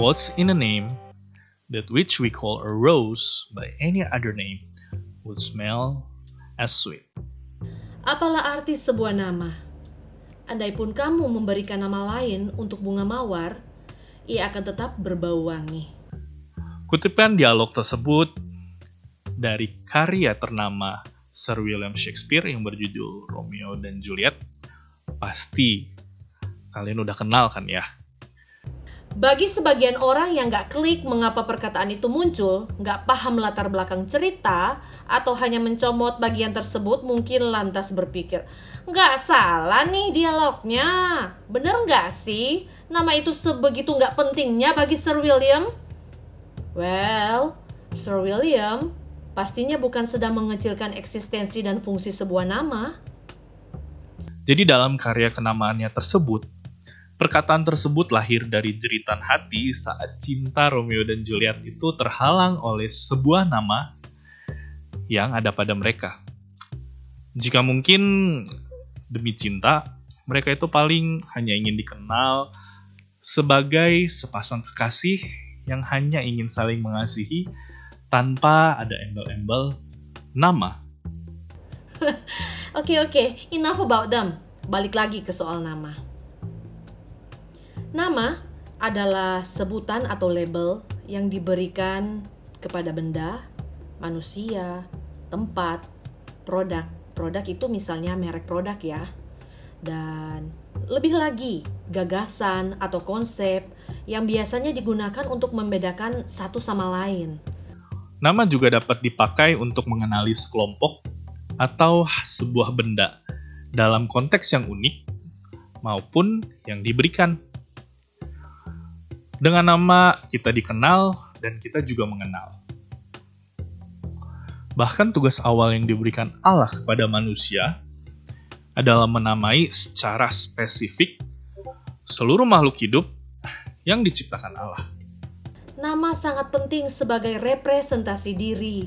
What's in a name that which we call a rose by any other name would smell as sweet? Apalah arti sebuah nama? Andaipun kamu memberikan nama lain untuk bunga mawar, ia akan tetap berbau wangi. Kutipan dialog tersebut dari karya ternama Sir William Shakespeare yang berjudul Romeo dan Juliet. Pasti kalian udah kenal kan ya? Bagi sebagian orang yang nggak klik mengapa perkataan itu muncul, nggak paham latar belakang cerita, atau hanya mencomot bagian tersebut mungkin lantas berpikir, nggak salah nih dialognya. Bener nggak sih? Nama itu sebegitu nggak pentingnya bagi Sir William? Well, Sir William pastinya bukan sedang mengecilkan eksistensi dan fungsi sebuah nama. Jadi dalam karya kenamaannya tersebut, perkataan tersebut lahir dari jeritan hati saat cinta Romeo dan Juliet itu terhalang oleh sebuah nama yang ada pada mereka. Jika mungkin demi cinta, mereka itu paling hanya ingin dikenal sebagai sepasang kekasih yang hanya ingin saling mengasihi tanpa ada embel-embel nama. Oke oke, enough about them. Balik lagi ke soal nama. Nama adalah sebutan atau label yang diberikan kepada benda, manusia, tempat, produk. Produk itu misalnya merek produk ya. Dan lebih lagi, gagasan atau konsep yang biasanya digunakan untuk membedakan satu sama lain. Nama juga dapat dipakai untuk mengenali sekelompok atau sebuah benda dalam konteks yang unik maupun yang diberikan. Dengan nama kita dikenal dan kita juga mengenal. Bahkan tugas awal yang diberikan Allah kepada manusia adalah menamai secara spesifik seluruh makhluk hidup yang diciptakan Allah. Nama sangat penting sebagai representasi diri,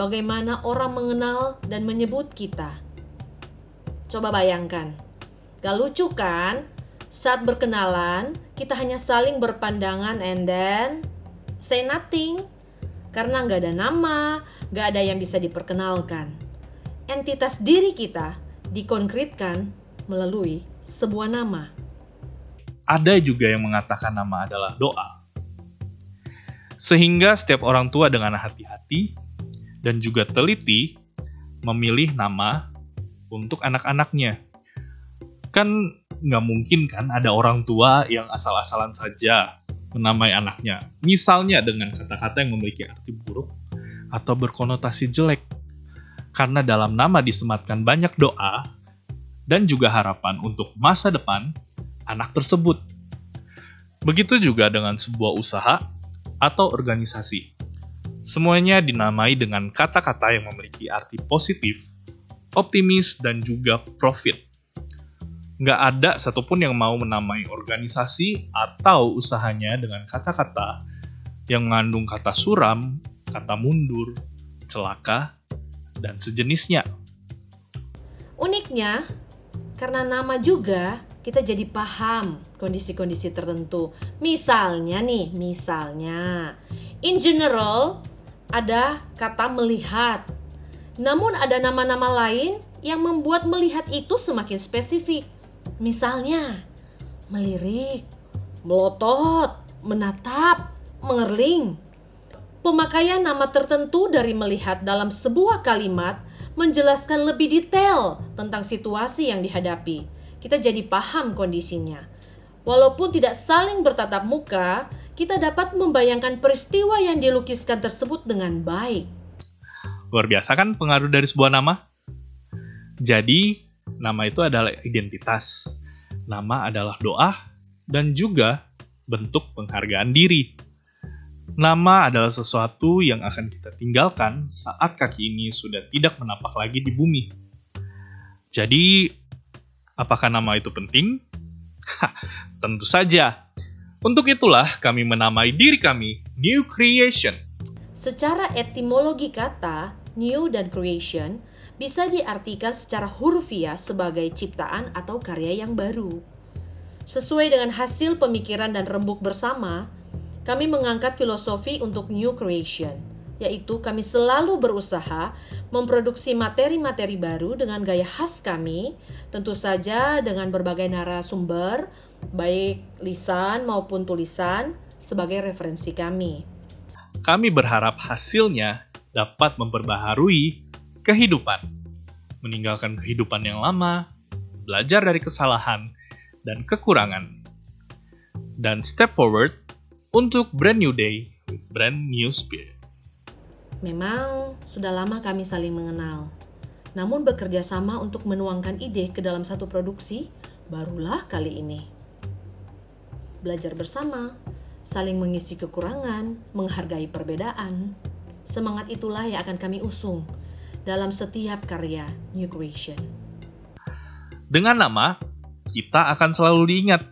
bagaimana orang mengenal dan menyebut kita. Coba bayangkan, gak lucu kan? Saat berkenalan, kita hanya saling berpandangan and then say nothing. Karena nggak ada nama, nggak ada yang bisa diperkenalkan. Entitas diri kita dikonkretkan melalui sebuah nama. Ada juga yang mengatakan nama adalah doa. Sehingga setiap orang tua dengan hati-hati dan juga teliti memilih nama untuk anak-anaknya. Kan nggak mungkin kan ada orang tua yang asal-asalan saja menamai anaknya. Misalnya dengan kata-kata yang memiliki arti buruk atau berkonotasi jelek. Karena dalam nama disematkan banyak doa dan juga harapan untuk masa depan anak tersebut. Begitu juga dengan sebuah usaha atau organisasi. Semuanya dinamai dengan kata-kata yang memiliki arti positif, optimis, dan juga profit nggak ada satupun yang mau menamai organisasi atau usahanya dengan kata-kata yang mengandung kata suram, kata mundur, celaka, dan sejenisnya. Uniknya, karena nama juga kita jadi paham kondisi-kondisi tertentu. Misalnya nih, misalnya, in general ada kata melihat. Namun ada nama-nama lain yang membuat melihat itu semakin spesifik. Misalnya, melirik, melotot, menatap, mengerling. Pemakaian nama tertentu dari melihat dalam sebuah kalimat menjelaskan lebih detail tentang situasi yang dihadapi. Kita jadi paham kondisinya. Walaupun tidak saling bertatap muka, kita dapat membayangkan peristiwa yang dilukiskan tersebut dengan baik. Luar biasa kan pengaruh dari sebuah nama? Jadi, nama itu adalah identitas. Nama adalah doa dan juga bentuk penghargaan diri. Nama adalah sesuatu yang akan kita tinggalkan saat kaki ini sudah tidak menapak lagi di bumi. Jadi, apakah nama itu penting? tentu saja. Untuk itulah kami menamai diri kami New Creation. Secara etimologi kata, new dan creation bisa diartikan secara hurufiah sebagai ciptaan atau karya yang baru. Sesuai dengan hasil pemikiran dan rembuk bersama, kami mengangkat filosofi untuk new creation, yaitu kami selalu berusaha memproduksi materi-materi baru dengan gaya khas kami, tentu saja dengan berbagai narasumber, baik lisan maupun tulisan, sebagai referensi kami. Kami berharap hasilnya dapat memperbaharui kehidupan, meninggalkan kehidupan yang lama, belajar dari kesalahan dan kekurangan, dan step forward untuk brand new day with brand new spirit. Memang sudah lama kami saling mengenal, namun bekerja sama untuk menuangkan ide ke dalam satu produksi barulah kali ini. Belajar bersama, saling mengisi kekurangan, menghargai perbedaan. Semangat itulah yang akan kami usung dalam setiap karya New Creation. Dengan nama, kita akan selalu diingat.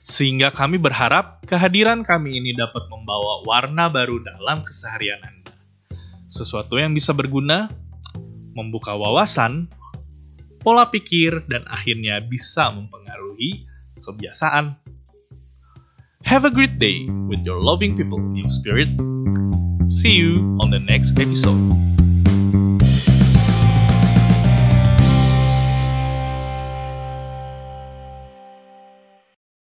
Sehingga kami berharap kehadiran kami ini dapat membawa warna baru dalam keseharian Anda. Sesuatu yang bisa berguna, membuka wawasan, pola pikir, dan akhirnya bisa mempengaruhi kebiasaan. Have a great day with your loving people, New Spirit. See you on the next episode.